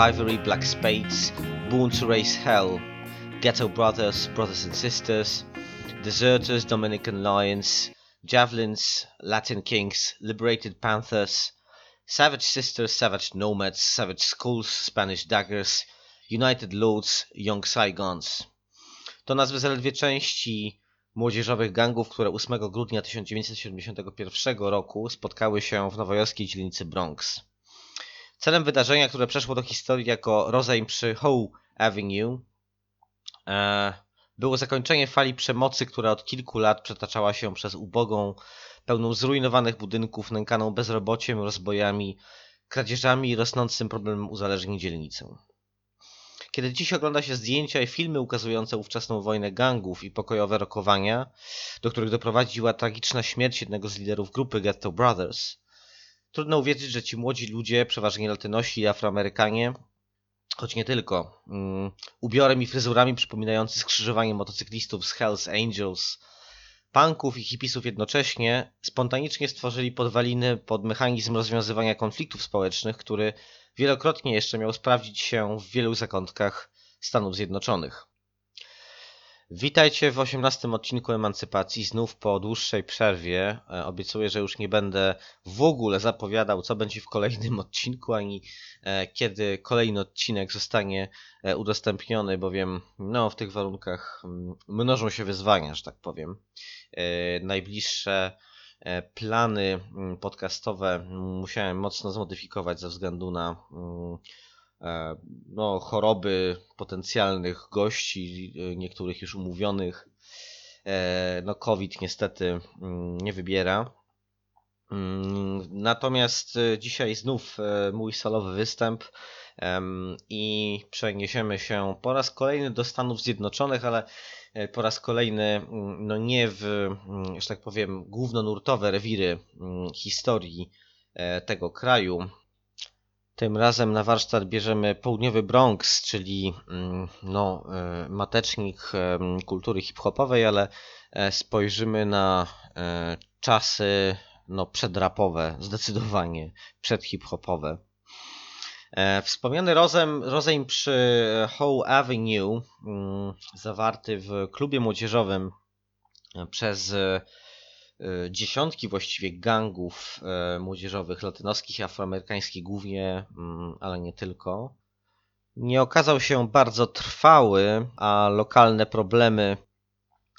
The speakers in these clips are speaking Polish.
Ivory, Black Spades, Born to Raise Hell, Ghetto Brothers, Brothers and Sisters, Deserters, Dominican Lions, Javelins, Latin Kings, Liberated Panthers, Savage Sisters, Savage Nomads, Savage Skulls, Spanish Daggers, United Lords, Young Saigons. To nazwy zaledwie części młodzieżowych gangów, które 8 grudnia 1971 roku spotkały się w nowojorskiej dzielnicy Bronx. Celem wydarzenia, które przeszło do historii jako rozejm przy Howe Avenue, e, było zakończenie fali przemocy, która od kilku lat przetaczała się przez ubogą, pełną zrujnowanych budynków, nękaną bezrobociem, rozbojami, kradzieżami i rosnącym problemem uzależnień dzielnicę. Kiedy dziś ogląda się zdjęcia i filmy ukazujące ówczesną wojnę gangów i pokojowe rokowania, do których doprowadziła tragiczna śmierć jednego z liderów grupy Ghetto Brothers, trudno uwierzyć, że ci młodzi ludzie, przeważnie latynosi i afroamerykanie, choć nie tylko, mm, ubiorem i fryzurami przypominający skrzyżowanie motocyklistów z Hells Angels, punków i hipisów jednocześnie, spontanicznie stworzyli podwaliny pod mechanizm rozwiązywania konfliktów społecznych, który wielokrotnie jeszcze miał sprawdzić się w wielu zakątkach Stanów Zjednoczonych. Witajcie w 18 odcinku Emancypacji, znów po dłuższej przerwie. E, Obiecuję, że już nie będę w ogóle zapowiadał, co będzie w kolejnym odcinku, ani e, kiedy kolejny odcinek zostanie e, udostępniony, bowiem no, w tych warunkach mm, mnożą się wyzwania, że tak powiem. Najbliższe plany mm, podcastowe mm, musiałem mocno zmodyfikować ze względu na no, choroby potencjalnych gości, e, niektórych już umówionych. E, No, COVID niestety mm, nie wybiera. Mm, Natomiast e, dzisiaj znów e, mój solowy występ i przeniesiemy się po raz kolejny do Stanów Zjednoczonych, ale e, po raz kolejny mm, no nie w, że tak powiem, głównonurtowe rewiry historii e, tego kraju. Tym razem na warsztat bierzemy południowy Bronx, czyli mm, no, e, matecznik em, kultury hip-hopowej, ale e, spojrzymy na e, czasy no, przedrapowe, zdecydowanie przedhip-hopowe. E, Wspomniany rozejm przy Howe Avenue, mm, zawarty w klubie młodzieżowym e, przez e, e, dziesiątki właściwie gangów e, młodzieżowych, latynoskich afroamerykańskich głównie, mm, ale nie tylko, nie okazał się bardzo trwały, a lokalne problemy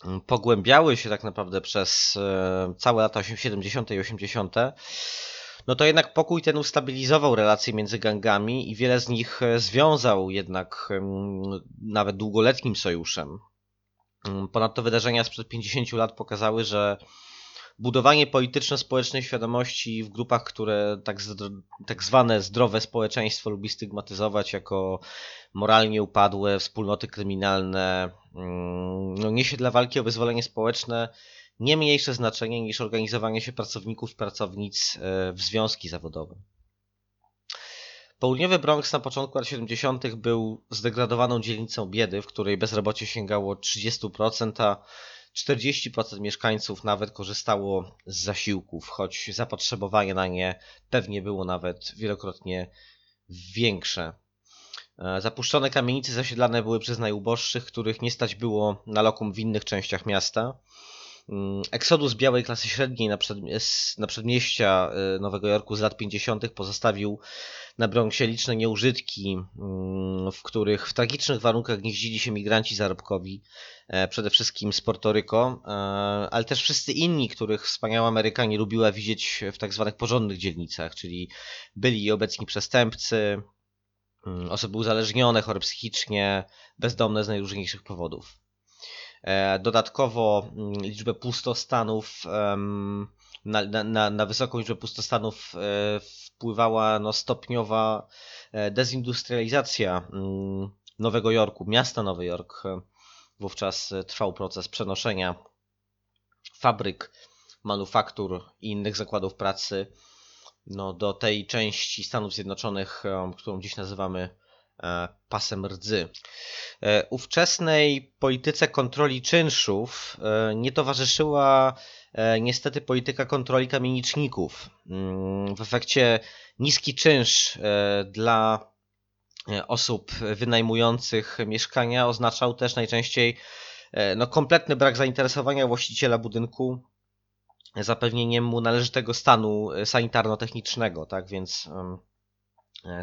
mm, pogłębiały się tak naprawdę przez e, całe lata 70. i 80., no to jednak pokój ten ustabilizował relacje między gangami i wiele z nich związał jednak nawet długoletnim sojuszem. Mm, Ponadto wydarzenia sprzed 50 lat pokazały, że budowanie polityczno-społecznej świadomości w grupach, które tak, tak zwane zdrowe społeczeństwo lubi stygmatyzować jako moralnie upadłe, wspólnoty kryminalne, mm, no, niesie dla walki o wyzwolenie społeczne nie mniejsze znaczenie niż organizowanie się pracowników pracownic e, w związki zawodowe. Południowy Bronx na początku lat 70. był zdegradowaną dzielnicą biedy, w której bezrobocie sięgało 30%, a 40% mieszkańców nawet korzystało z zasiłków, choć zapotrzebowanie na nie pewnie było nawet wielokrotnie większe. E, Zapuszczone kamienice zasiedlane były przez najuboższych, których nie stać było na lokum w innych częściach miasta. Mm, Eksodus białej klasy średniej na, s- na przedmieścia y, Nowego Jorku z lat 50. pozostawił na Bronxie liczne nieużytki, mm, w których w tragicznych warunkach gnieździli się migranci zarobkowi, e, przede wszystkim z Portoryko, e, ale też wszyscy inni, których wspaniała Ameryka nie lubiła widzieć w tak zwanych porządnych dzielnicach, czyli byli obecni przestępcy, mm, osoby uzależnione, chore psychicznie, bezdomne z najróżniejszych powodów. E, Dodatkowo mm, liczbę pustostanów, na, na- na, wysoką liczbę pustostanów e, wpływała no, stopniowa e, dezindustrializacja mm, Nowego Jorku, miasta Nowy Jork. Wówczas trwał proces przenoszenia fabryk, manufaktur i innych zakładów pracy no, do tej części Stanów Zjednoczonych, którą dziś nazywamy pasem rdzy. E, Ówczesnej polityce kontroli czynszów e, nie towarzyszyła e, niestety polityka kontroli kamieniczników. Mm, W efekcie niski czynsz e, dla e, osób wynajmujących mieszkania oznaczał też najczęściej e, no, kompletny brak zainteresowania właściciela budynku zapewnieniem mu należytego stanu e, sanitarno-technicznego, tak więc e,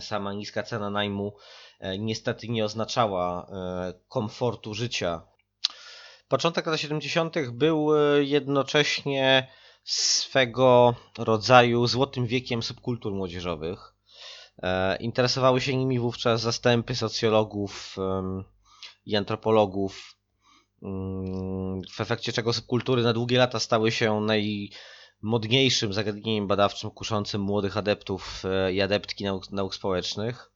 sama niska cena najmu e, niestety nie oznaczała e, komfortu życia. Początek lat 70. był e, jednocześnie swego rodzaju złotym wiekiem subkultur młodzieżowych. E, Interesowały się nimi wówczas zastępy socjologów i antropologów, mm, w efekcie czego subkultury na długie lata stały się najmodniejszym zagadnieniem badawczym kuszącym młodych adeptów e, i adeptki nauk, nauk społecznych.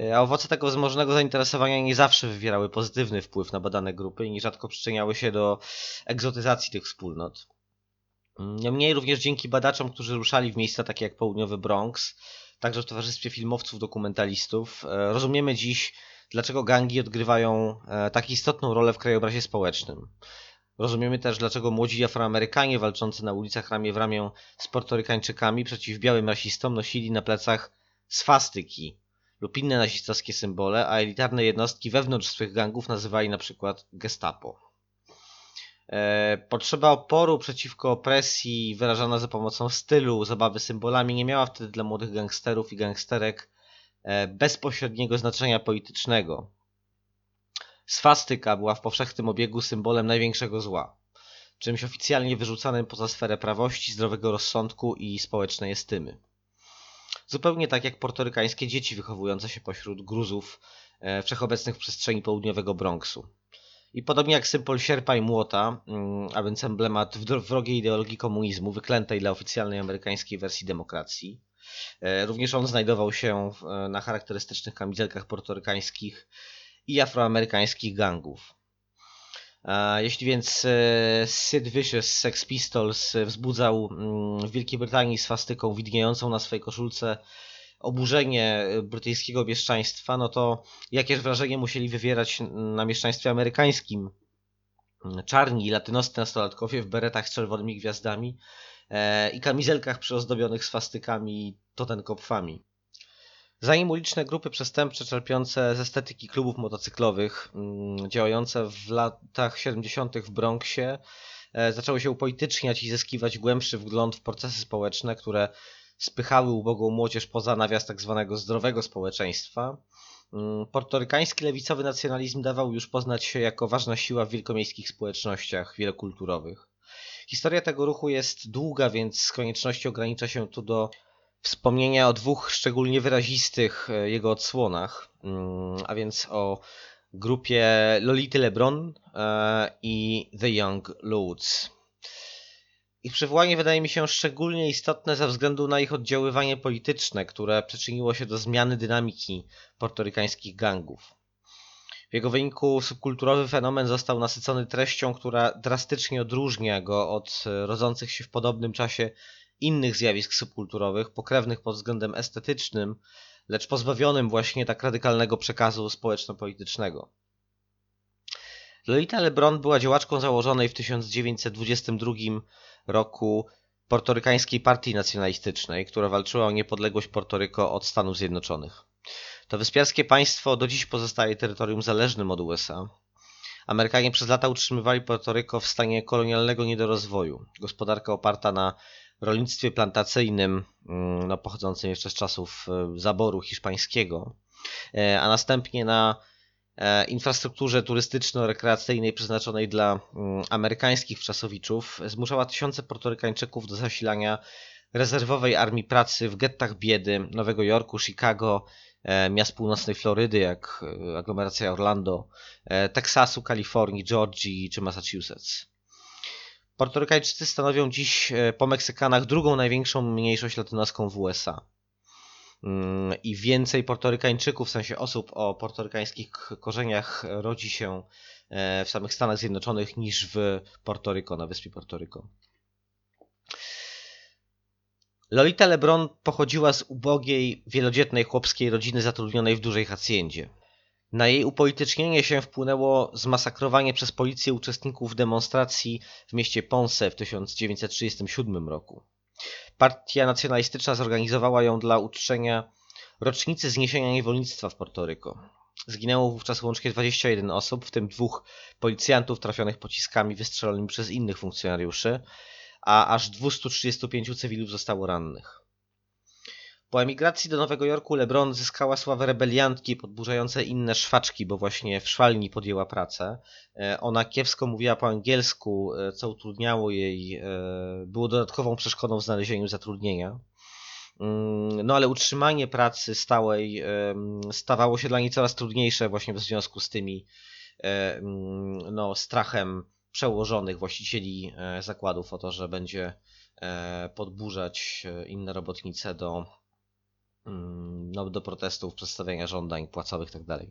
E, A owoce tego wzmożonego zainteresowania nie zawsze wywierały pozytywny wpływ na badane grupy i nierzadko przyczyniały się do egzotyzacji tych wspólnot. Mm, Niemniej również dzięki badaczom, którzy ruszali w miejsca takie jak południowy Bronx, także w towarzystwie filmowców, dokumentalistów, e, rozumiemy dziś, dlaczego gangi odgrywają tak istotną rolę w krajobrazie społecznym. Rozumiemy też, dlaczego młodzi Afroamerykanie walczący na ulicach ramię w ramię z Portorykańczykami przeciw białym rasistom nosili na plecach swastyki lub inne nazistowskie symbole, a elitarne jednostki wewnątrz swych gangów nazywali na przykład gestapo. E, Potrzeba oporu przeciwko opresji wyrażana za pomocą stylu, zabawy symbolami nie miała wtedy dla młodych gangsterów i gangsterek e, bezpośredniego znaczenia politycznego. Swastyka była w powszechnym obiegu symbolem największego zła, czymś oficjalnie wyrzucanym poza sferę prawości, zdrowego rozsądku i społecznej estymy. Zupełnie tak jak portorykańskie dzieci wychowujące się pośród gruzów e, wszechobecnych w przestrzeni południowego Bronxu. I podobnie jak symbol sierpa i młota, mm, a więc emblemat wrogiej ideologii komunizmu, wyklętej dla oficjalnej amerykańskiej wersji demokracji, e, również on znajdował się e, na charakterystycznych kamizelkach portorykańskich i afroamerykańskich gangów. Jeśli więc e, Sid Vicious z Sex Pistols e, wzbudzał mm, w Wielkiej Brytanii swastyką widniejącą na swojej koszulce oburzenie e, brytyjskiego mieszczaństwa, no to jakież wrażenie musieli wywierać na mieszczaństwie amerykańskim. Mm, Czarni i latynoscy nastolatkowie w beretach z czerwonymi gwiazdami i kamizelkach przyozdobionych swastykami i totenkopfami. Zanim uliczne grupy przestępcze czerpiące z estetyki klubów motocyklowych, mm, działające w latach 70. w Bronxie, e, zaczęły się upolityczniać i zyskiwać głębszy wgląd w procesy społeczne, które spychały ubogą młodzież poza nawias tak zwanego zdrowego społeczeństwa. Mm, Portorykański lewicowy nacjonalizm dawał już poznać się jako ważna siła w wielkomiejskich społecznościach wielokulturowych. Historia tego ruchu jest długa, więc z konieczności ogranicza się tu do wspomnienia o dwóch szczególnie wyrazistych e, jego odsłonach, mm, a więc o grupie Lolity LeBron e, i The Young Lords. Ich przywołanie wydaje mi się szczególnie istotne ze względu na ich oddziaływanie polityczne, które przyczyniło się do zmiany dynamiki portorykańskich gangów. W jego wyniku subkulturowy fenomen został nasycony treścią, która drastycznie odróżnia go od e, rodzących się w podobnym czasie innych zjawisk subkulturowych, pokrewnych pod względem estetycznym, lecz pozbawionym właśnie tak radykalnego przekazu społeczno-politycznego. Lolita LeBron była działaczką założonej w 1922 roku portorykańskiej partii nacjonalistycznej, która walczyła o niepodległość Portoryko od Stanów Zjednoczonych. To wyspiarskie państwo do dziś pozostaje terytorium zależnym od USA. Amerykanie przez lata utrzymywali Portoryko w stanie kolonialnego niedorozwoju. Gospodarka oparta na rolnictwie plantacyjnym, mm, no, pochodzącym jeszcze z czasów e, zaboru hiszpańskiego, e, a następnie na e, infrastrukturze turystyczno-rekreacyjnej przeznaczonej dla mm, amerykańskich wczasowiczów zmuszała tysiące portorykańczyków do zasilania rezerwowej armii pracy w gettach biedy Nowego Jorku, Chicago, miast północnej Florydy, jak aglomeracja Orlando, Teksasu, Kalifornii, Georgii czy Massachusetts. Portorykańczycy stanowią dziś e, po Meksykanach drugą największą mniejszość latynoską w USA. Mm, I więcej Portorykańczyków, w sensie osób o portorykańskich korzeniach, rodzi się e, w samych Stanach Zjednoczonych niż w Portoryko, na wyspie Portoryko. Lolita LeBron pochodziła z ubogiej, wielodzietnej chłopskiej rodziny zatrudnionej w dużej haciendzie. Na jej upolitycznienie się wpłynęło zmasakrowanie przez policję uczestników demonstracji w mieście Ponce w 1937 roku. Partia nacjonalistyczna zorganizowała ją dla uczczenia rocznicy zniesienia niewolnictwa w Portoryko. Zginęło wówczas łącznie 21 osób, w tym dwóch policjantów trafionych pociskami wystrzelonymi przez innych funkcjonariuszy, a aż 235 cywilów zostało rannych. Po emigracji do Nowego Jorku LeBron zyskała sławę rebeliantki podburzającej inne szwaczki, bo właśnie w szwalni podjęła pracę. E, ona kiepsko mówiła po angielsku, e, co utrudniało jej, e, było dodatkową przeszkodą w znalezieniu zatrudnienia. Mm, no ale utrzymanie pracy stałej stawało się dla niej coraz trudniejsze właśnie w związku z tymi mm, no, strachem przełożonych właścicieli zakładów o to, że będzie podburzać inne robotnice do no, do protestów, przedstawiania żądań płacowych itd. Tak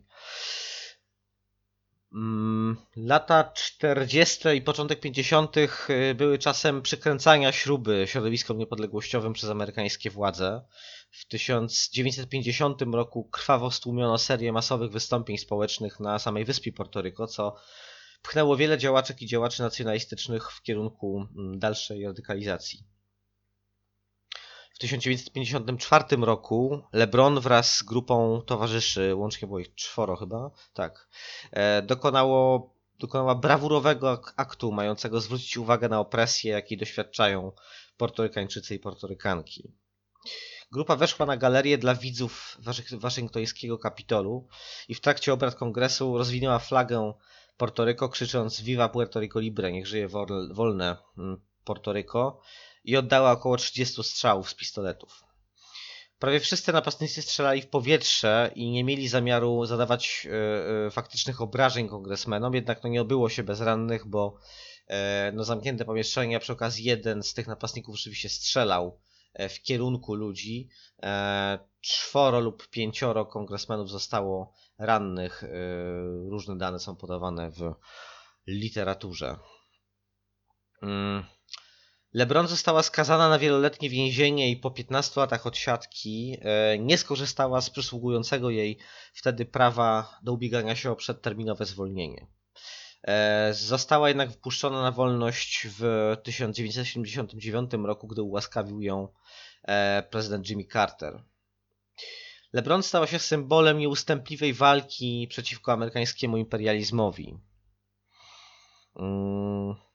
mm, lata 40. i początek 50. Y, były czasem przykręcania śruby środowiskom niepodległościowym przez amerykańskie władze. W 1950 roku krwawo stłumiono serię masowych wystąpień społecznych na samej wyspie Portoryko, co pchnęło wiele działaczek i działaczy nacjonalistycznych w kierunku mm, dalszej radykalizacji. W 1954 roku LeBron wraz z grupą towarzyszy, łącznie było ich czworo chyba, tak, e, dokonało, dokonała brawurowego aktu mającego zwrócić uwagę na opresję, jakiej doświadczają Portorykańczycy i Portorykanki. Grupa weszła na galerię dla widzów waszyngtońskiego kapitolu i w trakcie obrad kongresu rozwinęła flagę Portoryko, krzycząc Viva Puerto Rico Libre, niech żyje wolne mm, Portoryko i oddała około 30 strzałów z pistoletów. Prawie wszyscy napastnicy strzelali w powietrze i nie mieli zamiaru zadawać e, e, faktycznych obrażeń kongresmenom, jednak no nie obyło się bez rannych, bo e, no zamknięte pomieszczenia, przy okazji jeden z tych napastników oczywiście strzelał w kierunku ludzi. Czworo lub pięcioro kongresmenów zostało rannych. Różne dane są podawane w literaturze. LeBron została skazana na wieloletnie więzienie i po 15 latach odsiadki e, nie skorzystała z przysługującego jej wtedy prawa do ubiegania się o przedterminowe zwolnienie. E, została jednak wpuszczona na wolność w 1979 roku, gdy ułaskawił ją e, prezydent Jimmy Carter. LeBron stała się symbolem nieustępliwej walki przeciwko amerykańskiemu imperializmowi. Mm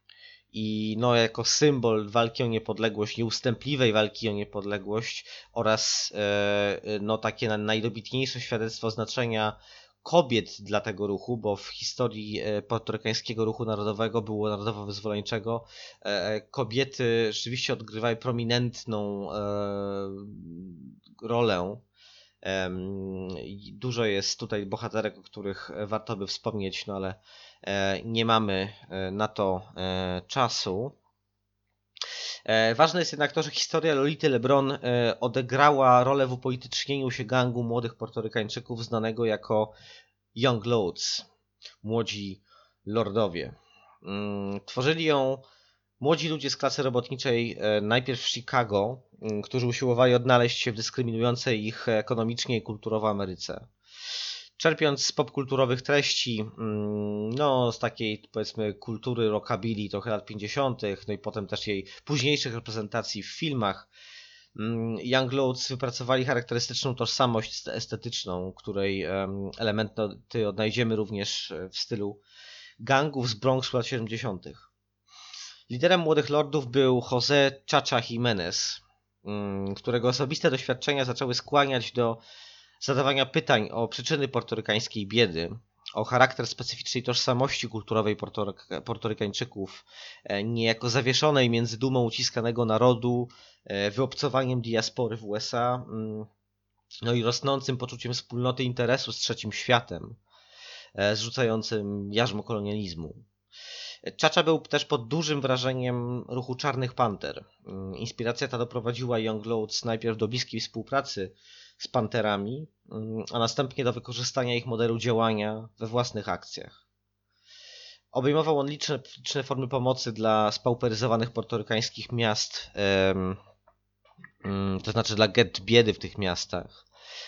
i no, jako symbol walki o niepodległość, nieustępliwej walki o niepodległość oraz e, no, takie najdobitniejsze świadectwo znaczenia kobiet dla tego ruchu, bo w historii e, portorykańskiego ruchu narodowego było narodowo-wyzwoleńczego e, kobiety rzeczywiście odgrywały prominentną rolę. Dużo jest tutaj bohaterek, o których warto by wspomnieć, no ale nie mamy na to czasu. Ważne jest jednak to, że historia Lolity LeBron odegrała rolę w upolitycznieniu się gangu młodych portorykańczyków znanego jako Young Lords, młodzi lordowie. Mm, tworzyli ją młodzi ludzie z klasy robotniczej e, najpierw w Chicago, którzy usiłowali odnaleźć się w dyskryminującej ich ekonomicznie i kulturowo Ameryce. Czerpiąc z popkulturowych treści, no z takiej powiedzmy kultury rockabilly trochę lat 50., no i potem też jej późniejszych reprezentacji w filmach, Young Lords wypracowali charakterystyczną tożsamość estetyczną, której elementy odnajdziemy również w stylu gangów z Bronxu lat 70. Liderem młodych lordów był José Chacha Jiménez, mm, którego osobiste doświadczenia zaczęły skłaniać do zadawania pytań o przyczyny portorykańskiej biedy, o charakter specyficznej tożsamości kulturowej Portorykańczyków, e, niejako zawieszonej między dumą uciskanego narodu, e, wyobcowaniem diaspory w USA, mm, no i rosnącym poczuciem wspólnoty interesu z trzecim światem, e, zrzucającym jarzmo kolonializmu. Czacza był też pod dużym wrażeniem ruchu Czarnych Panter. Mm, inspiracja ta doprowadziła Young Lords najpierw do bliskiej współpracy z panterami, mm, a następnie do wykorzystania ich modelu działania we własnych akcjach. Obejmował on liczne, liczne formy pomocy dla spauperyzowanych portorykańskich miast, mm, to znaczy dla get biedy w tych miastach,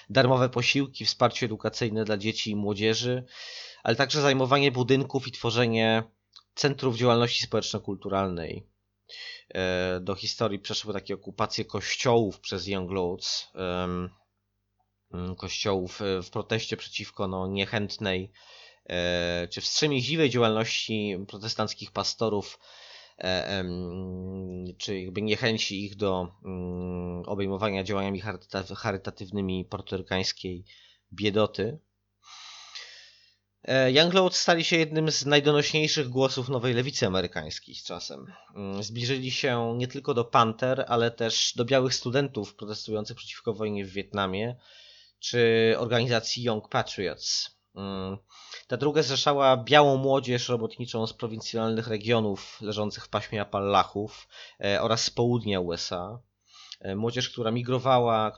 darmowe posiłki, wsparcie edukacyjne dla dzieci i młodzieży, ale także zajmowanie budynków i tworzenie centrów działalności społeczno-kulturalnej. E, do historii przeszły takie okupacje kościołów przez Young Lords, Mm, kościołów e, w proteście przeciwko no, niechętnej e, czy wstrzemięźliwej działalności protestanckich pastorów, czy jakby niechęci ich do mm, obejmowania działaniami charytatywnymi portorykańskiej biedoty. Younglords stali się jednym z najdonośniejszych głosów nowej lewicy amerykańskiej z czasem. Mm, zbliżyli się nie tylko do Panther, ale też do białych studentów protestujących przeciwko wojnie w Wietnamie, czy organizacji Young Patriots. Mm. Ta druga zrzeszała białą młodzież robotniczą z prowincjonalnych regionów leżących w paśmie Appalachów e, oraz z południa USA. E, młodzież, która migrowała e,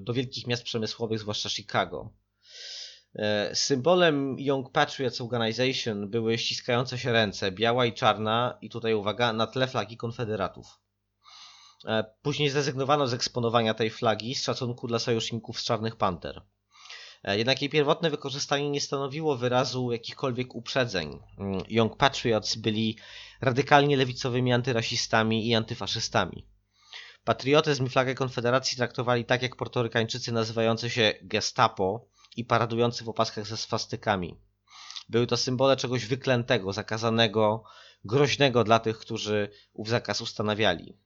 do wielkich miast przemysłowych, zwłaszcza Chicago. Symbolem Young Patriots Organization były ściskające się ręce, biała i czarna, i tutaj uwaga, na tle flagi konfederatów. E, później zrezygnowano z eksponowania tej flagi z szacunku dla sojuszników z Czarnych Panter. E, jednak jej pierwotne wykorzystanie nie stanowiło wyrazu jakichkolwiek uprzedzeń. Mm, Young Patriots byli radykalnie lewicowymi antyrasistami i antyfaszystami. Patriotyzm i flagę Konfederacji traktowali tak jak portorykańczycy nazywający się Gestapo i paradujący w opaskach ze swastykami. Były to symbole czegoś wyklętego, zakazanego, groźnego dla tych, którzy ów zakaz ustanawiali.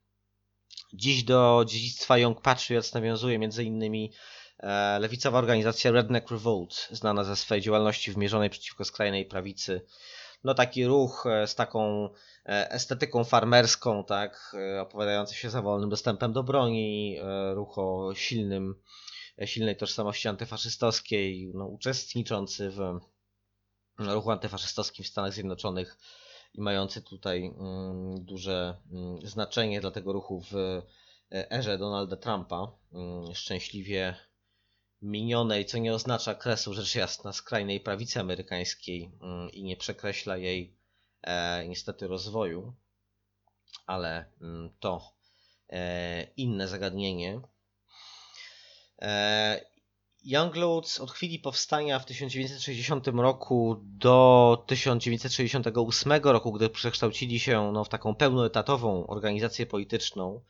Dziś do dziedzictwa Young Patriots nawiązuje m.in. E, lewicowa organizacja Redneck Revolt, znana ze swojej działalności wymierzonej przeciwko skrajnej prawicy. No taki ruch e, z taką e, estetyką farmerską, tak, opowiadający się za wolnym dostępem do broni, ruch o silnym, silnej tożsamości antyfaszystowskiej, no, uczestniczący w ruchu antyfaszystowskim w Stanach Zjednoczonych i mający tutaj mm, duże mm, znaczenie dla tego ruchu w e, erze Donalda Trumpa, mm, szczęśliwie minionej, co nie oznacza kresu rzecz jasna skrajnej prawicy amerykańskiej i nie przekreśla jej e, niestety rozwoju, ale to e, inne zagadnienie. Younglords od chwili powstania w 1960 roku do 1968 roku, gdy przekształcili się no, w taką pełnoetatową organizację polityczną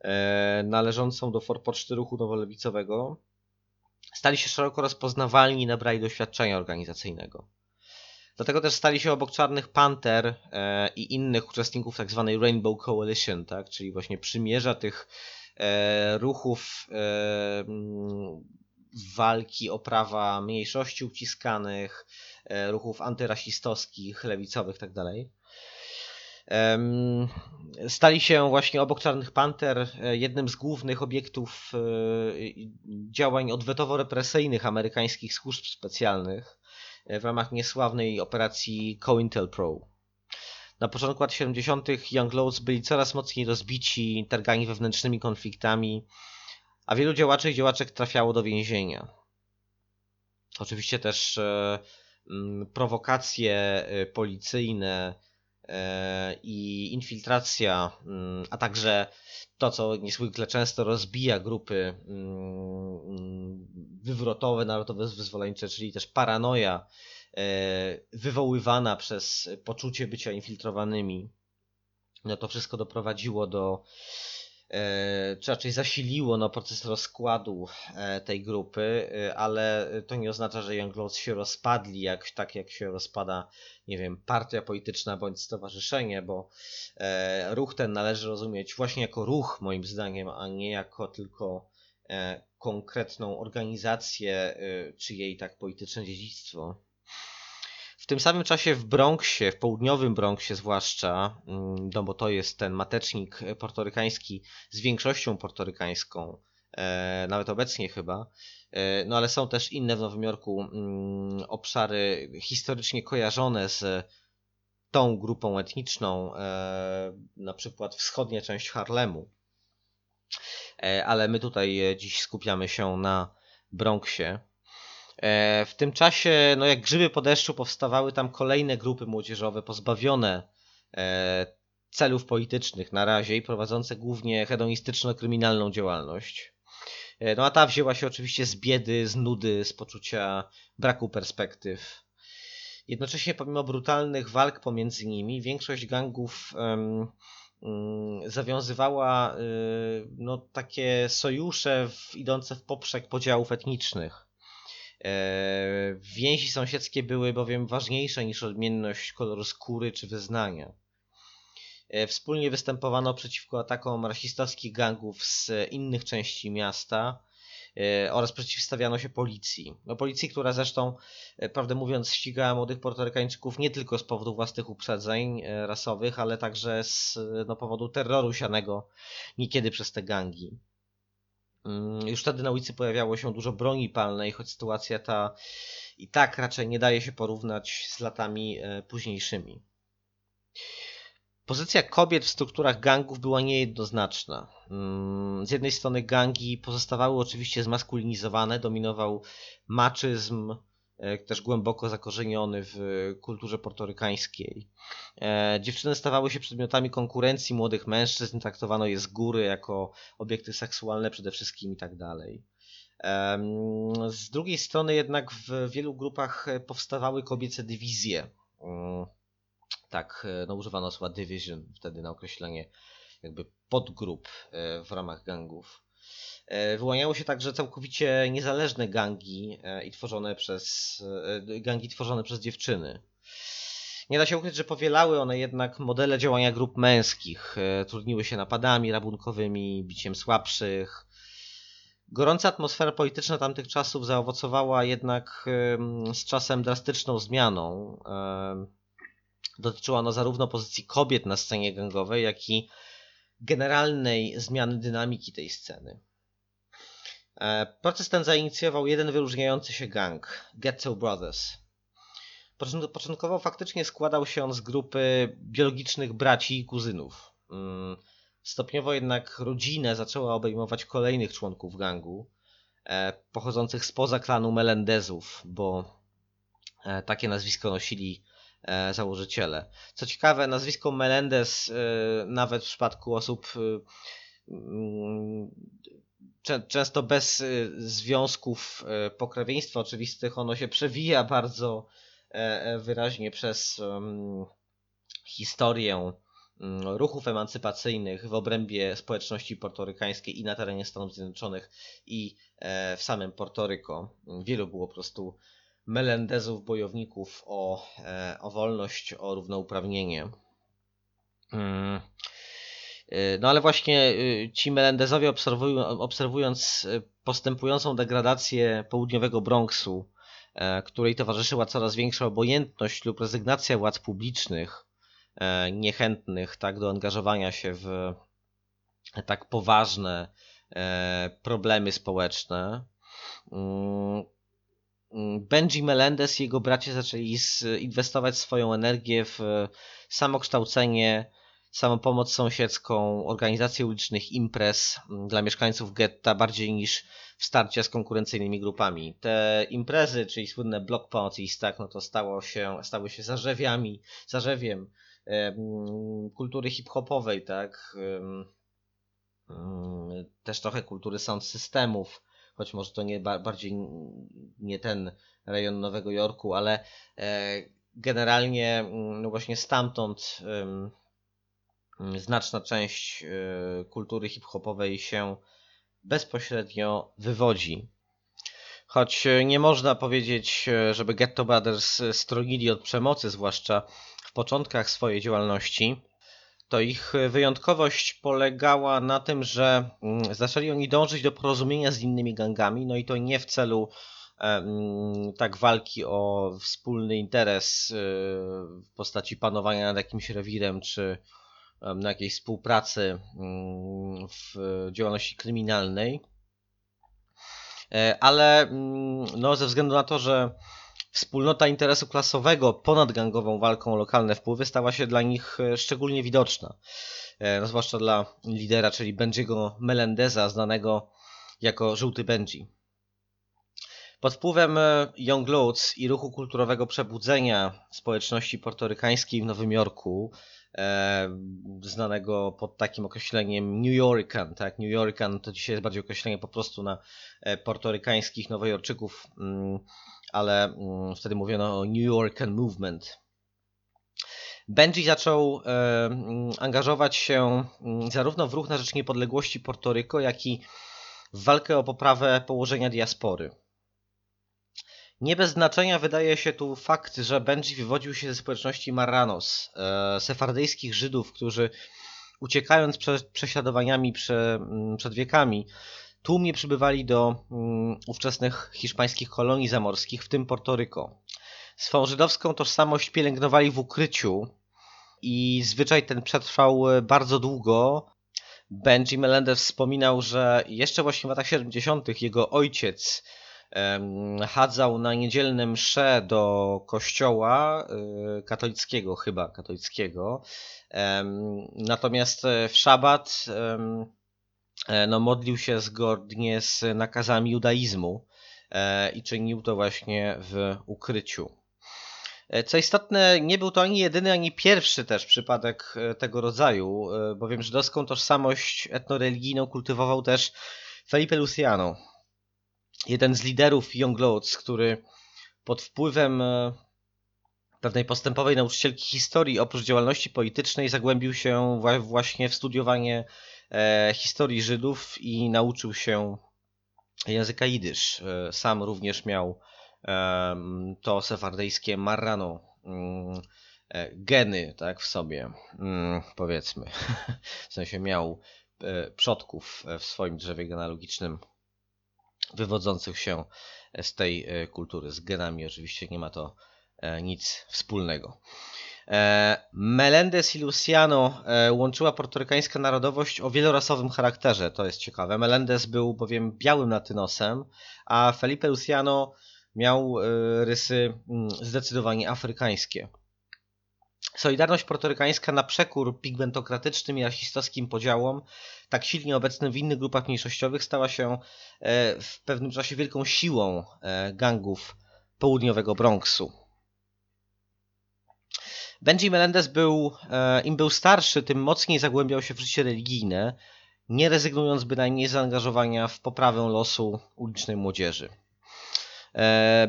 e, należącą do forpoczty ruchu nowolewicowego, stali się szeroko rozpoznawalni nabrali doświadczenia organizacyjnego. Dlatego też stali się obok Czarnych Panther e, i innych uczestników tzw. Tak Rainbow Coalition, tak? czyli właśnie przymierza tych e, ruchów walki o prawa mniejszości uciskanych, e, ruchów antyrasistowskich, lewicowych tak itd. Em, Stali się właśnie obok Czarnych Panter e, jednym z głównych obiektów e, działań odwetowo-represyjnych amerykańskich służb specjalnych e, w ramach niesławnej operacji COINTELPRO. Na początku lat 70. Young Lords byli coraz mocniej rozbici, targani wewnętrznymi konfliktami, a wielu działaczy i działaczek trafiało do więzienia. Oczywiście też e, mm, prowokacje e, policyjne e, i infiltracja, mm, a także to, co niezwykle często rozbija grupy mm, wywrotowe, narodowe wyzwoleńcze, czyli też paranoja wywoływana przez poczucie bycia infiltrowanymi. No to wszystko doprowadziło do, e, czy raczej zasiliło no, proces rozkładu e, tej grupy, e, ale to nie oznacza, że Young Lords się rozpadli, jak, tak jak się rozpada, nie wiem, partia polityczna bądź stowarzyszenie, bo e, ruch ten należy rozumieć właśnie jako ruch, moim zdaniem, a nie jako tylko e, konkretną organizację, e, czy jej tak polityczne dziedzictwo. W tym samym czasie w Bronxie, w południowym Bronxie zwłaszcza, mm, no bo to jest ten matecznik portorykański z większością portorykańską, e, nawet obecnie chyba, e, no ale są też inne w Nowym Jorku mm, obszary historycznie kojarzone z tą grupą etniczną, e, na przykład wschodnia część Harlemu. Ale my tutaj dziś skupiamy się na Bronxie. E, W tym czasie, no jak grzyby po deszczu, powstawały tam kolejne grupy młodzieżowe pozbawione e, celów politycznych na razie i prowadzące głównie hedonistyczno-kryminalną działalność. E, No a ta wzięła się oczywiście z biedy, z nudy, z poczucia braku perspektyw. Jednocześnie pomimo brutalnych walk pomiędzy nimi, większość gangów em, mm, zawiązywała y, no, takie sojusze w, idące w poprzek podziałów etnicznych. E, Więzi sąsiedzkie były bowiem ważniejsze niż odmienność koloru skóry czy wyznania. E, Wspólnie występowano przeciwko atakom rasistowskich gangów z innych części miasta e, oraz przeciwstawiano się policji. No, policji, która zresztą, prawdę mówiąc, ścigała młodych Portorykańczyków nie tylko z powodu własnych uprzedzeń rasowych, ale także z no, powodu terroru sianego niekiedy przez te gangi. Mm, Już wtedy na ulicy pojawiało się dużo broni palnej, choć sytuacja ta i tak raczej nie daje się porównać z latami e, późniejszymi. Pozycja kobiet w strukturach gangów była niejednoznaczna. Mm, Z jednej strony gangi pozostawały oczywiście zmaskulinizowane, dominował maczyzm, też głęboko zakorzeniony w kulturze portorykańskiej. E, Dziewczyny stawały się przedmiotami konkurencji młodych mężczyzn, traktowano je z góry jako obiekty seksualne przede wszystkim i tak dalej. Z drugiej strony jednak w wielu grupach e, powstawały kobiece dywizje. Mm, Tak, e, no używano słowa division wtedy na określenie jakby podgrup e, w ramach gangów. E, Wyłaniały się także całkowicie niezależne gangi e, i tworzone przez e, gangi tworzone przez dziewczyny. Nie da się ukryć, że powielały one jednak modele działania grup męskich. Trudniły się napadami rabunkowymi, biciem słabszych. Gorąca atmosfera polityczna tamtych czasów zaowocowała jednak z czasem drastyczną zmianą. Dotyczyła ona zarówno pozycji kobiet na scenie gangowej, jak i generalnej zmiany dynamiki tej sceny. E, Proces ten zainicjował jeden wyróżniający się gang Ghetto Brothers. Począt- Początkowo faktycznie składał się on z grupy biologicznych braci i kuzynów. Mm, Stopniowo jednak rodzinę zaczęła obejmować kolejnych członków gangu, e, pochodzących spoza klanu Melendezów, bo e, takie nazwisko nosili założyciele. Co ciekawe, nazwisko Melendez, nawet w przypadku osób mm, często bez e, związków e, pokrewieństwa oczywistych, ono się przewija bardzo e, e, wyraźnie przez historię mm, ruchów emancypacyjnych w obrębie społeczności portorykańskiej i na terenie Stanów Zjednoczonych i e, w samym Portoryko. Wielu było po prostu Melendezów, bojowników o, o wolność, o równouprawnienie. Y, No ale właśnie y, ci Melendezowie obserwują, obserwując y, postępującą degradację południowego Bronxu, e, której towarzyszyła coraz większa obojętność lub rezygnacja władz publicznych, e, niechętnych tak do angażowania się w tak poważne e, problemy społeczne. mm, mm, Benji Melendez i jego bracia zaczęli inwestować swoją energię w samokształcenie, samopomoc sąsiedzką, organizację ulicznych imprez mm, dla mieszkańców getta bardziej niż wsparcia z konkurencyjnymi grupami. Te imprezy, czyli słynne block parties, tak, no to stało się, stały się zarzewiami, zarzewiem em, kultury hip-hopowej, tak, też trochę kultury sound systemów, choć może to nie ba- bardziej nie ten rejon Nowego Jorku, ale e, generalnie mm, no właśnie stamtąd znaczna część e, kultury hip-hopowej się bezpośrednio wywodzi. Choć e, nie można powiedzieć, e, żeby Ghetto Brothers stronili od przemocy, zwłaszcza w początkach swojej działalności, to ich wyjątkowość polegała na tym, że mm, zaczęli oni dążyć do porozumienia z innymi gangami, no i to nie w celu mm, tak walki o wspólny interes w postaci panowania nad jakimś rewirem, czy na jakiejś współpracy mm, w działalności kryminalnej, E, ale mm, no, ze względu na to, że wspólnota interesu klasowego ponad gangową walką o lokalne wpływy stała się dla nich e, szczególnie widoczna. E, No, zwłaszcza dla lidera, czyli Benjiego Melendeza, znanego jako Żółty Benji. Pod wpływem Young Lords i ruchu kulturowego przebudzenia społeczności portorykańskiej w Nowym Jorku, znanego pod takim określeniem New Yorkan, tak? New Yorkan to dzisiaj jest bardziej określenie po prostu na e, portorykańskich Nowojorczyków, mm, ale mm, wtedy mówiono o New Yorkan Movement. Benji zaczął angażować się mm, zarówno w ruch na rzecz niepodległości Portoryko, jak i w walkę o poprawę położenia diaspory. Nie bez znaczenia wydaje się tu fakt, że Benji wywodził się ze społeczności Marranos, e, sefardyjskich Żydów, którzy uciekając przed prześladowaniami prze, mm, przed wiekami, tłumnie przybywali do mm, ówczesnych hiszpańskich kolonii zamorskich, w tym Portoryko. Swą żydowską tożsamość pielęgnowali w ukryciu i zwyczaj ten przetrwał e, bardzo długo. Benji Melendez wspominał, że jeszcze właśnie w latach 70. jego ojciec chadzał na niedzielne msze do kościoła y, katolickiego, chyba katolickiego. Natomiast e, w szabat e, no, modlił się zgodnie z nakazami judaizmu e, i czynił to właśnie w ukryciu. Co istotne, nie był to ani jedyny, ani pierwszy też przypadek tego rodzaju, bowiem żydowską tożsamość etnoreligijną kultywował też Felipe Luciano, jeden z liderów Young Lords, który pod wpływem e, pewnej postępowej nauczycielki historii, oprócz działalności politycznej, zagłębił się wła- właśnie w studiowanie e, historii Żydów i nauczył się języka jidysz. E, Sam również miał to sefardyjskie marrano mm, geny tak w sobie, mm, powiedzmy. W sensie miał przodków w swoim drzewie genealogicznym wywodzących się z tej e, kultury. Z genami oczywiście nie ma to e, nic wspólnego. E, Melendez i Luciano łączyła portorykańska narodowość o wielorasowym charakterze. To jest ciekawe. Melendez był bowiem białym latynosem, a Felipe Luciano miał rysy mm, zdecydowanie afrykańskie. Solidarność portorykańska na przekór pigmentokratycznym i rasistowskim podziałom, tak silnie obecnym w innych grupach mniejszościowych, stała się e, w pewnym czasie wielką siłą e, gangów południowego Bronxu. Benji Melendez był, e, im był starszy, tym mocniej zagłębiał się w życie religijne, nie rezygnując bynajmniej z zaangażowania w poprawę losu ulicznej młodzieży.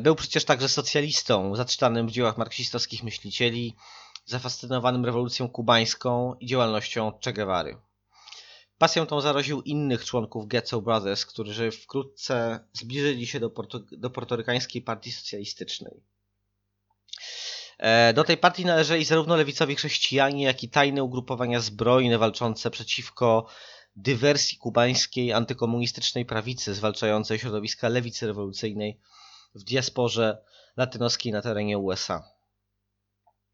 Był przecież także socjalistą, zaczytanym w dziełach marksistowskich myślicieli, zafascynowanym rewolucją kubańską i działalnością Che Guevary. Pasją tą zaraził innych członków Getso Brothers, którzy wkrótce zbliżyli się do, porto, do portorykańskiej partii socjalistycznej. E, Do tej partii należeli zarówno lewicowi chrześcijanie, jak i tajne ugrupowania zbrojne walczące przeciwko dywersji kubańskiej antykomunistycznej prawicy, zwalczającej środowiska lewicy rewolucyjnej w diasporze latynoskiej na terenie USA.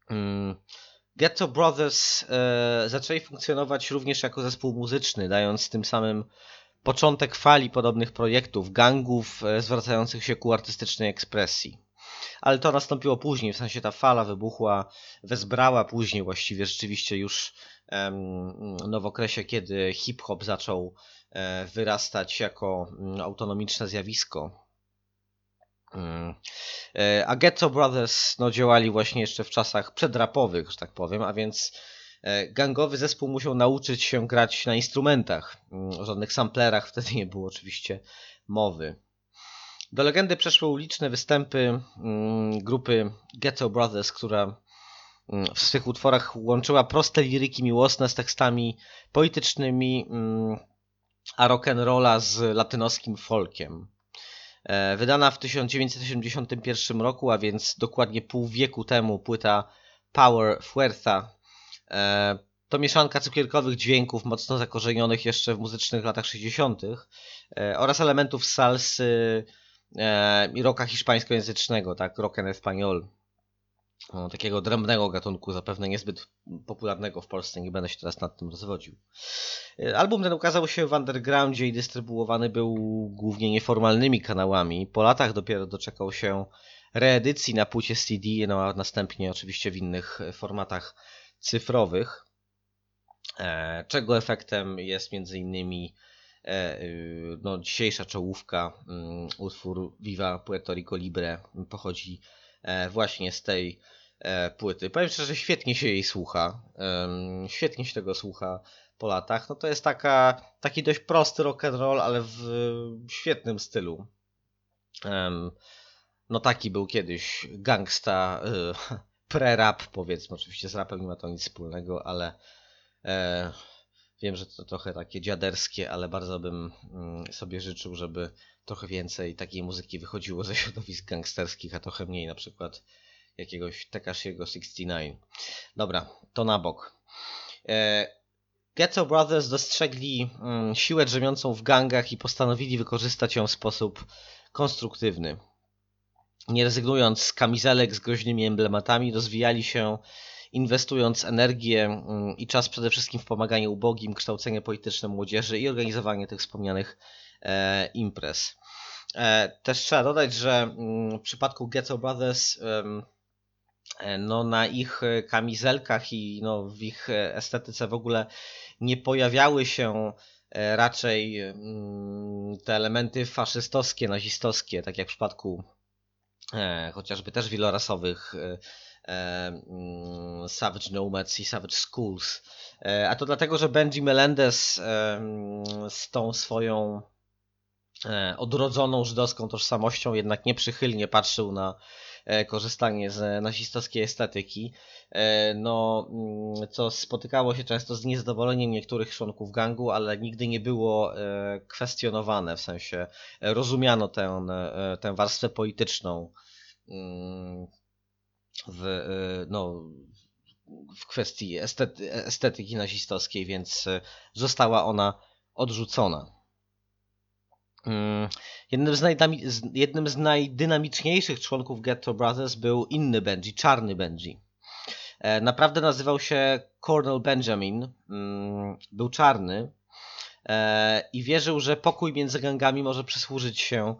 Mm. Ghetto Brothers e, zaczęli funkcjonować również jako zespół muzyczny, dając tym samym początek fali podobnych projektów, gangów e, zwracających się ku artystycznej ekspresji. Ale to nastąpiło później, w sensie ta fala wybuchła, wezbrała później właściwie rzeczywiście już no w okresie, kiedy hip-hop zaczął e, wyrastać jako mm, autonomiczne zjawisko. Mm. E, A Ghetto Brothers no, działali właśnie jeszcze w czasach przedrapowych, że tak powiem, a więc e, gangowy zespół musiał nauczyć się grać na instrumentach. Mm, O żadnych samplerach wtedy nie było oczywiście mowy. Do legendy przeszły liczne występy mm, grupy Ghetto Brothers, która w swych utworach łączyła proste liryki miłosne z tekstami poetycznymi, mm, a rock'n'rolla z latynoskim folkiem. E, Wydana w 1981 roku, a więc dokładnie pół wieku temu, płyta Power Fuerza e, to mieszanka cukierkowych dźwięków mocno zakorzenionych jeszcze w muzycznych latach 60. e, oraz elementów salsy i rocka hiszpańskojęzycznego, tak, rock en español. O, takiego drębnego gatunku, zapewne niezbyt popularnego w Polsce, nie będę się teraz nad tym rozwodził. E, Album ten ukazał się w undergroundzie i dystrybuowany był głównie nieformalnymi kanałami. Po latach dopiero doczekał się reedycji na płycie CD, no a następnie oczywiście w innych formatach cyfrowych. E, Czego efektem jest między innymi e, no, dzisiejsza czołówka, mm, utwór Viva Puerto Rico Libre pochodzi e, właśnie z tej e, płyty. Powiem szczerze, świetnie się jej słucha. Świetnie się tego słucha po latach. No to jest taka, taki dość prosty rock and roll, ale w świetnym stylu. No taki był kiedyś gangsta, y, pre-rap powiedzmy. Oczywiście z rapem nie ma to nic wspólnego, ale e, wiem, że to trochę takie dziaderskie, ale bardzo bym mm, sobie życzył, żeby trochę więcej takiej muzyki wychodziło ze środowisk gangsterskich, a trochę mniej na przykład jakiegoś Tekashiego 69. Dobra, to na bok. E, Ghetto Brothers dostrzegli mm, siłę drzemiącą w gangach i postanowili wykorzystać ją w sposób konstruktywny. Nie rezygnując z kamizelek z groźnymi emblematami, rozwijali się inwestując energię mm, i czas przede wszystkim w pomaganie ubogim, kształcenie polityczne młodzieży i organizowanie tych wspomnianych e, imprez. E, też trzeba dodać, że mm, w przypadku Ghetto Brothers no, na ich e, kamizelkach i no, w ich e, estetyce w ogóle nie pojawiały się e, raczej mm, te elementy faszystowskie, nazistowskie, tak jak w przypadku e, chociażby też wielorasowych e, e, mm, Savage Nomads i Savage Schools. E, A to dlatego, że Benji Melendez e, mm, z tą swoją e, odrodzoną żydowską tożsamością jednak nieprzychylnie patrzył na e, korzystanie z nazistowskiej estetyki, e, no, mm, co spotykało się często z niezadowoleniem niektórych członków gangu, ale nigdy nie było e, kwestionowane, w sensie e, rozumiano tę, e, tę warstwę polityczną mm, w, e, no, w kwestii estety, estetyki nazistowskiej, więc e, została ona odrzucona. Mm, Jednym z, jednym z najdynamiczniejszych członków Ghetto Brothers był inny Benji, czarny Benji. E, Naprawdę nazywał się Cornel Benjamin, mm, był czarny e, i wierzył, że pokój między gangami może przysłużyć się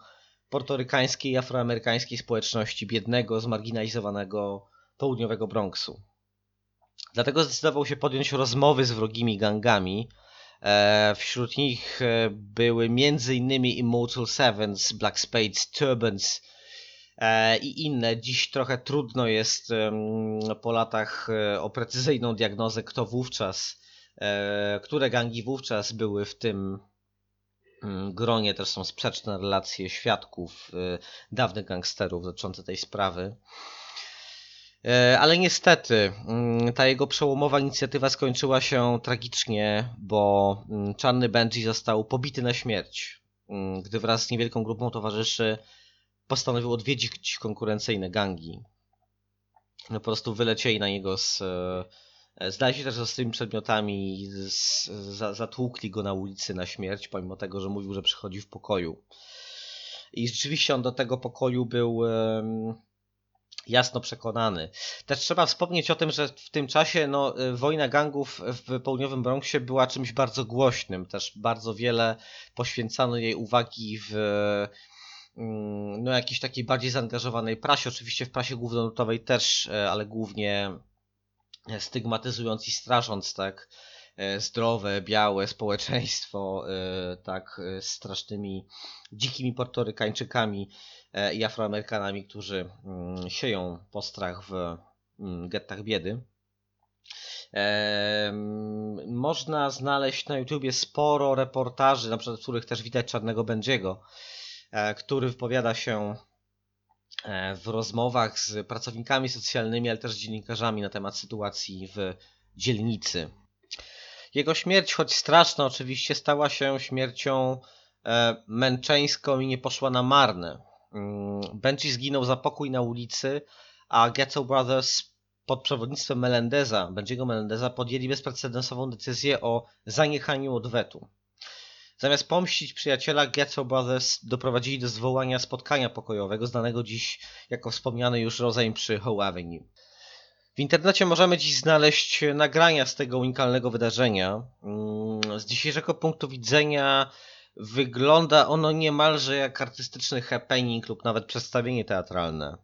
portorykańskiej i afroamerykańskiej społeczności biednego, zmarginalizowanego południowego Bronxu. Dlatego zdecydował się podjąć rozmowy z wrogimi gangami. E, Wśród nich e, były m.in. Immortal Sevens, Black Spades, Turbans e, i inne. Dziś trochę trudno jest po latach o precyzyjną diagnozę, kto wówczas, które gangi wówczas były w tym mm, gronie. Też są sprzeczne relacje świadków dawnych gangsterów dotyczące tej sprawy. E, Ale niestety mm, ta jego przełomowa inicjatywa skończyła się tragicznie, bo mm, czarny Benji został pobity na śmierć, mm, gdy wraz z niewielką grupą towarzyszy postanowił odwiedzić konkurencyjne gangi. no po prostu wylecieli na niego z... e, Zdali się też z tymi przedmiotami z, za, zatłukli go na ulicy na śmierć, pomimo tego, że mówił, że przychodzi w pokoju. I rzeczywiście on do tego pokoju był jasno przekonany. Też trzeba wspomnieć o tym, że w tym czasie no, y, wojna gangów w południowym Bronxie była czymś bardzo głośnym. Też bardzo wiele poświęcano jej uwagi w mm, no, jakiejś takiej bardziej zaangażowanej prasie. Oczywiście w prasie głównonurtowej też, e, ale głównie stygmatyzując i strasząc tak zdrowe, białe społeczeństwo e, tak e, strasznymi dzikimi portorykańczykami e, i afroamerykanami, którzy mm, sieją postrach w mm, gettach biedy. Można znaleźć na YouTubie sporo reportaży, na przykład w których też widać Czarnego Będziego, e, który wypowiada się e, w rozmowach z pracownikami socjalnymi, ale też z dziennikarzami na temat sytuacji w dzielnicy. Jego śmierć, choć straszna oczywiście, stała się śmiercią e, męczeńską i nie poszła na marne. Mm, Benji zginął za pokój na ulicy, a Ghetto Brothers pod przewodnictwem Melendeza, Benjiego Melendeza, podjęli bezprecedensową decyzję o zaniechaniu odwetu. Zamiast pomścić przyjaciela, Ghetto Brothers doprowadzili do zwołania spotkania pokojowego, znanego dziś jako wspomniany już rozejm przy Howe Avenue. W internecie możemy dziś znaleźć nagrania z tego unikalnego wydarzenia. Mm, Z dzisiejszego punktu widzenia wygląda ono niemalże jak artystyczny happening lub nawet przedstawienie teatralne.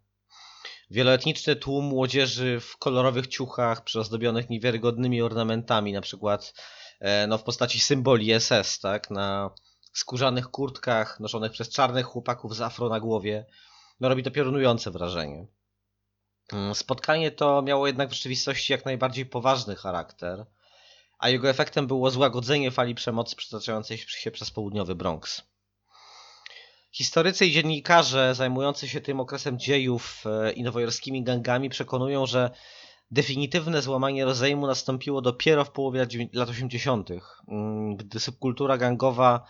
Wieloetniczny tłum młodzieży w kolorowych ciuchach, przyozdobionych niewiarygodnymi ornamentami, na przykład e, no, w postaci symboli SS, tak, na skórzanych kurtkach noszonych przez czarnych chłopaków z afro na głowie. No, robi to piorunujące wrażenie. Mm, Spotkanie to miało jednak w rzeczywistości jak najbardziej poważny charakter, a jego efektem było złagodzenie fali przemocy przetaczającej się przez południowy Bronx. Historycy i dziennikarze zajmujący się tym okresem dziejów e, i nowojorskimi gangami przekonują, że definitywne złamanie rozejmu nastąpiło dopiero w połowie lat dziewię- lat 80., mm, gdy subkultura gangowa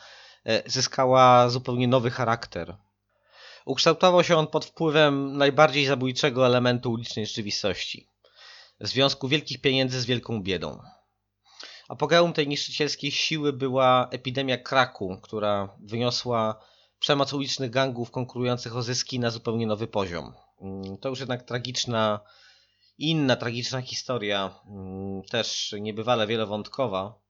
e, zyskała zupełnie nowy charakter. Ukształtował się on pod wpływem najbardziej zabójczego elementu ulicznej rzeczywistości związku wielkich pieniędzy z wielką biedą. Apogeum tej niszczycielskiej siły była epidemia kraku, która wyniosła przemoc ulicznych gangów konkurujących o zyski na zupełnie nowy poziom. Mm, To już jednak tragiczna, inna tragiczna historia, mm, też niebywale wielowątkowa.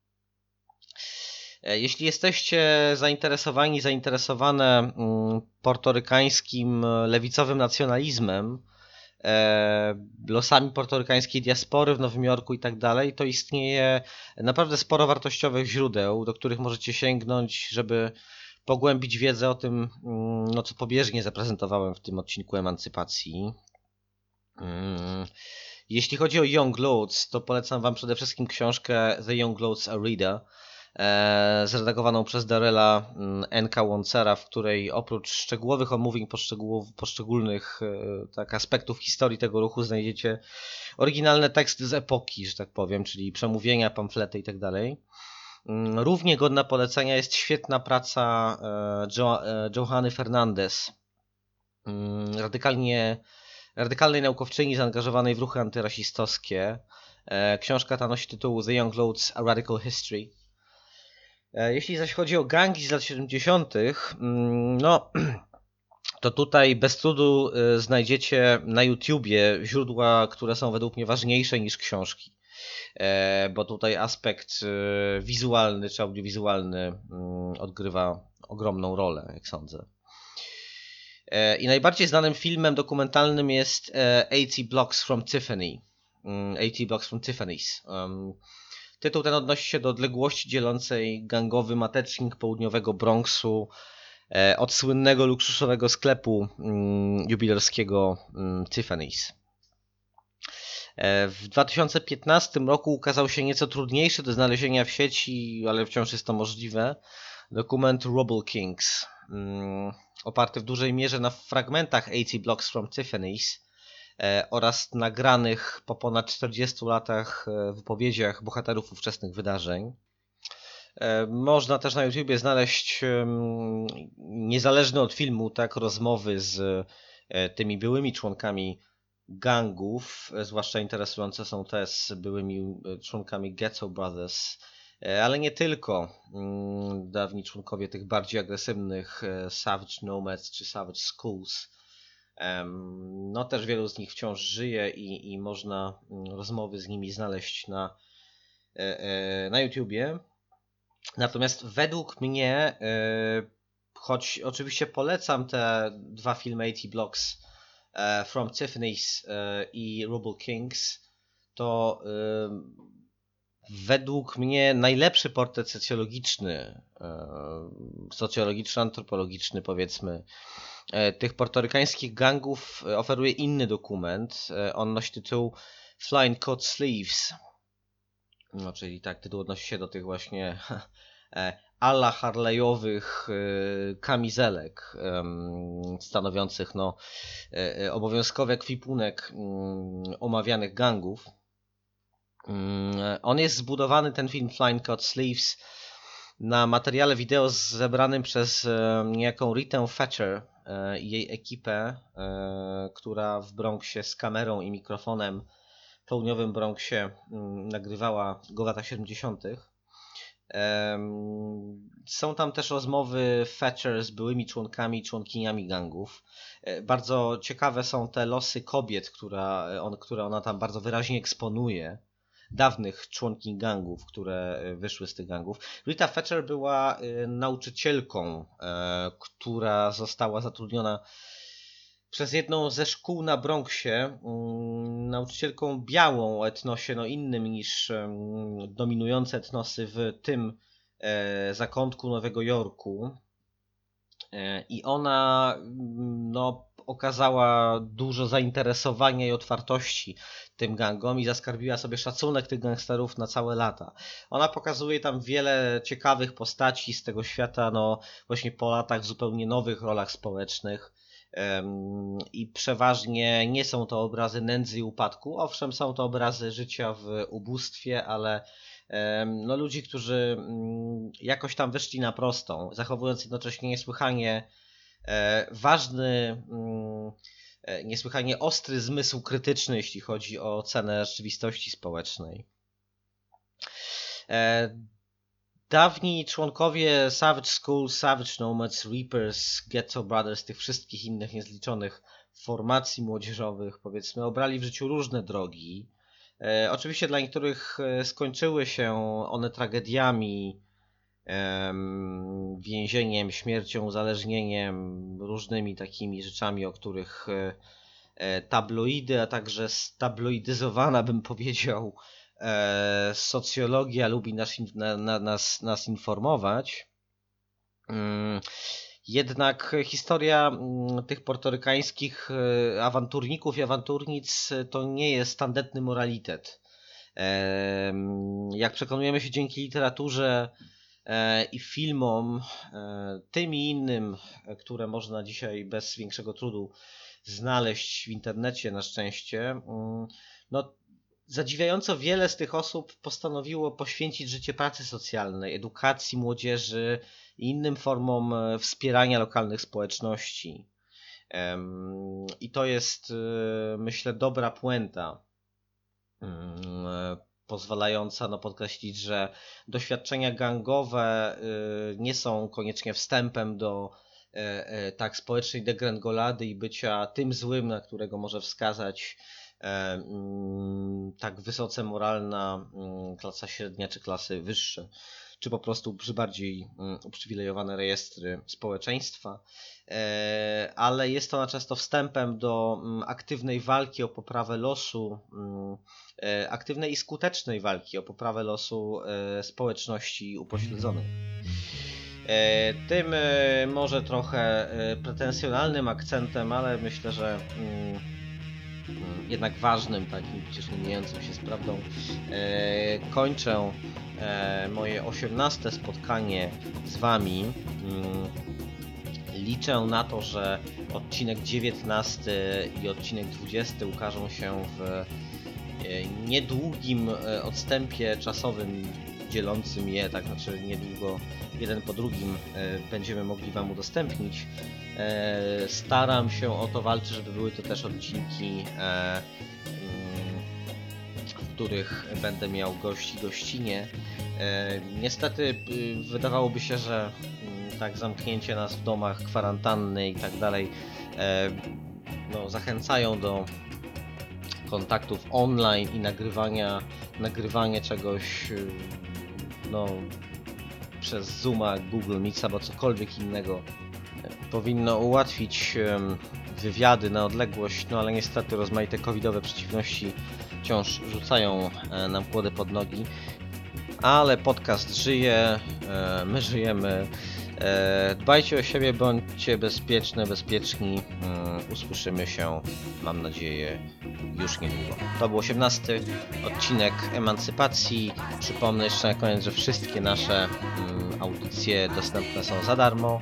E, Jeśli jesteście zainteresowani, zainteresowane mm, portorykańskim e, lewicowym nacjonalizmem, e, losami portorykańskiej diaspory w Nowym Jorku i tak dalej, to istnieje naprawdę sporo wartościowych źródeł, do których możecie sięgnąć, żeby pogłębić wiedzę o tym, mm, no, co pobieżnie zaprezentowałem w tym odcinku Emancypacji. Mm, Jeśli chodzi o Young Lords, to polecam Wam przede wszystkim książkę The Young Lords Are Reader, zredagowaną przez Darela mm, N.K. Woncera, w której oprócz szczegółowych omówień poszczególnych e, tak, aspektów historii tego ruchu znajdziecie oryginalne teksty z epoki, że tak powiem, czyli przemówienia, pamflety i tak. Mm, Równie godna polecenia jest świetna praca e, jo, e, Johanny Fernandez, mm, radykalnie, radykalnej naukowczyni zaangażowanej w ruchy antyrasistowskie. E, Książka ta nosi tytuł The Young Lords A Radical History. E, Jeśli zaś chodzi o gangi z lat 70., mm, no to tutaj bez trudu e, znajdziecie na YouTubie źródła, które są według mnie ważniejsze niż książki. E, Bo tutaj aspekt wizualny czy audiowizualny mm, odgrywa ogromną rolę, jak sądzę. I najbardziej znanym filmem dokumentalnym jest e, 80 Blocks from Tiffany. Mm, 80 Blocks from Tiffany's. Tytuł ten odnosi się do odległości dzielącej gangowy matecznik południowego Bronxu e, od słynnego luksusowego sklepu mm, jubilerskiego mm, Tiffany's. E, W 2015 roku ukazał się nieco trudniejszy do znalezienia w sieci, ale wciąż jest to możliwe, dokument Rubble Kings, mm, oparty w dużej mierze na fragmentach 80 Blocks from Tiffany's oraz nagranych po ponad 40 latach e, wypowiedziach bohaterów ówczesnych wydarzeń. E, Można też na YouTubie znaleźć niezależne od filmu tak rozmowy z e, tymi byłymi członkami gangów, e, zwłaszcza interesujące są te z byłymi e, członkami Ghetto Brothers, e, ale nie tylko. Mm, Dawni członkowie tych bardziej agresywnych e, Savage Nomads czy Savage Schools. No też wielu z nich wciąż żyje i, i można mm, rozmowy z nimi znaleźć na, e, e, na YouTubie. Natomiast według mnie, e, choć oczywiście polecam te dwa filmy 80 Blocks From Tiffany's i Rubble Kings, to według mnie najlepszy portret socjologiczny, e, socjologiczno-antropologiczny powiedzmy, e, tych portorykańskich gangów e, oferuje inny dokument. On nosi tytuł Flying Coat Sleeves. No, czyli tak, tytuł odnosi się do tych właśnie ala Harleyowych kamizelek stanowiących no, obowiązkowy ekwipunek mm, omawianych gangów. Mm, On jest zbudowany, ten film Flying Coat Sleeves, na materiale wideo zebranym przez e, niejaką Ritę Thatcher e, i jej ekipę, e, która w Bronxie z kamerą i mikrofonem w południowym Bronxie mm, nagrywała go w latach 70. Em, Są tam też rozmowy Thatcher z byłymi członkami i członkiniami gangów. Bardzo ciekawe są te losy kobiet, on, które ona tam bardzo wyraźnie eksponuje. Dawnych członkiń gangów, które e, wyszły z tych gangów. Rita Thatcher była e, nauczycielką, e, która została zatrudniona przez jedną ze szkół na Bronxie, mm, nauczycielką białą o etnosie, no innym niż dominujące etnosy w tym zakątku Nowego Jorku. I ona mm, no, okazała dużo zainteresowania i otwartości tym gangom i zaskarbiła sobie szacunek tych gangsterów na całe lata. Ona pokazuje tam wiele ciekawych postaci z tego świata, no właśnie po latach w zupełnie nowych rolach społecznych. I przeważnie nie są to obrazy nędzy i upadku. Owszem, są to obrazy życia w ubóstwie, ale no, ludzi, którzy mm, jakoś tam wyszli na prostą, zachowując jednocześnie niesłychanie ważny, mm, e, niesłychanie ostry zmysł krytyczny, jeśli chodzi o ocenę rzeczywistości społecznej. E, Dawni członkowie Savage School, Savage Nomads, Reapers, Ghetto Brothers, tych wszystkich innych niezliczonych formacji młodzieżowych, powiedzmy, obrali w życiu różne drogi. E, oczywiście dla niektórych e, skończyły się one tragediami, więzieniem, śmiercią, uzależnieniem, różnymi takimi rzeczami, o których e, e, tabloidy, a także stabloidyzowana, bym powiedział, e, socjologia lubi nas, nas, nas informować. Mm, Jednak historia mm, tych portorykańskich awanturników i awanturnic to nie jest tandetny moralitet. Jak przekonujemy się dzięki literaturze i filmom, e, tym i innym, e, które można dzisiaj bez większego trudu znaleźć w internecie na szczęście, mm, no zadziwiająco wiele z tych osób postanowiło poświęcić życie pracy socjalnej, edukacji młodzieży i innym formom e, wspierania lokalnych społeczności. I to jest, e, myślę, dobra puenta, mm, e, pozwalająca no, podkreślić, że doświadczenia gangowe e, nie są koniecznie wstępem do e, e, tak społecznej degrengolady i bycia tym złym, na którego może wskazać e, mm, tak wysoce moralna mm, klasa średnia czy klasy wyższe, czy po prostu bardziej mm, uprzywilejowane rejestry społeczeństwa, E, ale jest ona często wstępem do mm, aktywnej walki o poprawę losu, mm, e, aktywnej i skutecznej walki o poprawę losu e, społeczności upośledzonej. Tym może trochę pretensjonalnym akcentem, ale myślę, że jednak ważnym, takim przecież nie mijającym się z prawdą, e, kończę e, moje 18 spotkanie z Wami. Mm, Liczę na to, że odcinek 19 i odcinek 20 ukażą się w e, niedługim odstępie czasowym dzielącym je, tak znaczy niedługo jeden po drugim e, będziemy mogli Wam udostępnić. E, staram się o to walczyć, żeby były to też odcinki, e, mm, w których będę miał gości, gościnie. Niestety y, wydawałoby się, że mm, tak zamknięcie nas w domach, kwarantanny i tak dalej no, zachęcają do kontaktów online i nagrywania, nagrywanie czegoś y, no, przez Zooma, Google Meets albo cokolwiek innego e, powinno ułatwić wywiady na odległość, no ale niestety rozmaite covidowe przeciwności wciąż rzucają e, nam kłody pod nogi. Ale podcast żyje, e, my żyjemy. E, Dbajcie o siebie, bądźcie bezpieczne, bezpieczni. Mm, Usłyszymy się, mam nadzieję, już niedługo. To był 18 odcinek Emancypacji. Przypomnę jeszcze na koniec, że wszystkie nasze mm, audycje dostępne są za darmo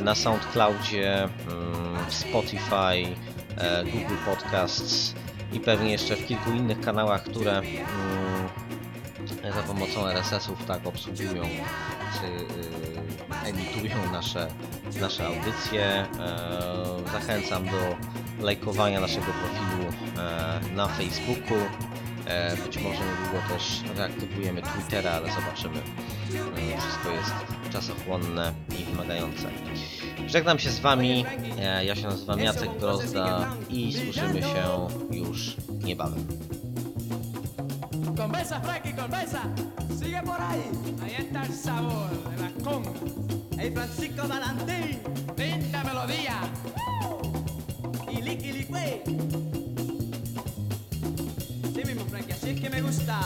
na SoundCloudzie, mm, Spotify, e, Google Podcasts i pewnie jeszcze w kilku innych kanałach, które mm, za pomocą RSS-ów tak obsługują czy y, emitują nasze, nasze audycje. E, zachęcam do lajkowania naszego profilu e, na Facebooku. E, być może niedługo też reaktywujemy Twittera, ale zobaczymy. Wszystko jest czasochłonne i wymagające. Żegnam się z Wami. Ja się nazywam Jacek Brozda i słyszymy się już niebawem. Conversa, Frankie, conversa. Sigue por ahí. Ahí está el sabor de. Hey, Francisco Valentín. Linda melodía. Y liqui. Sí mismo, Frankie, así es que me gusta.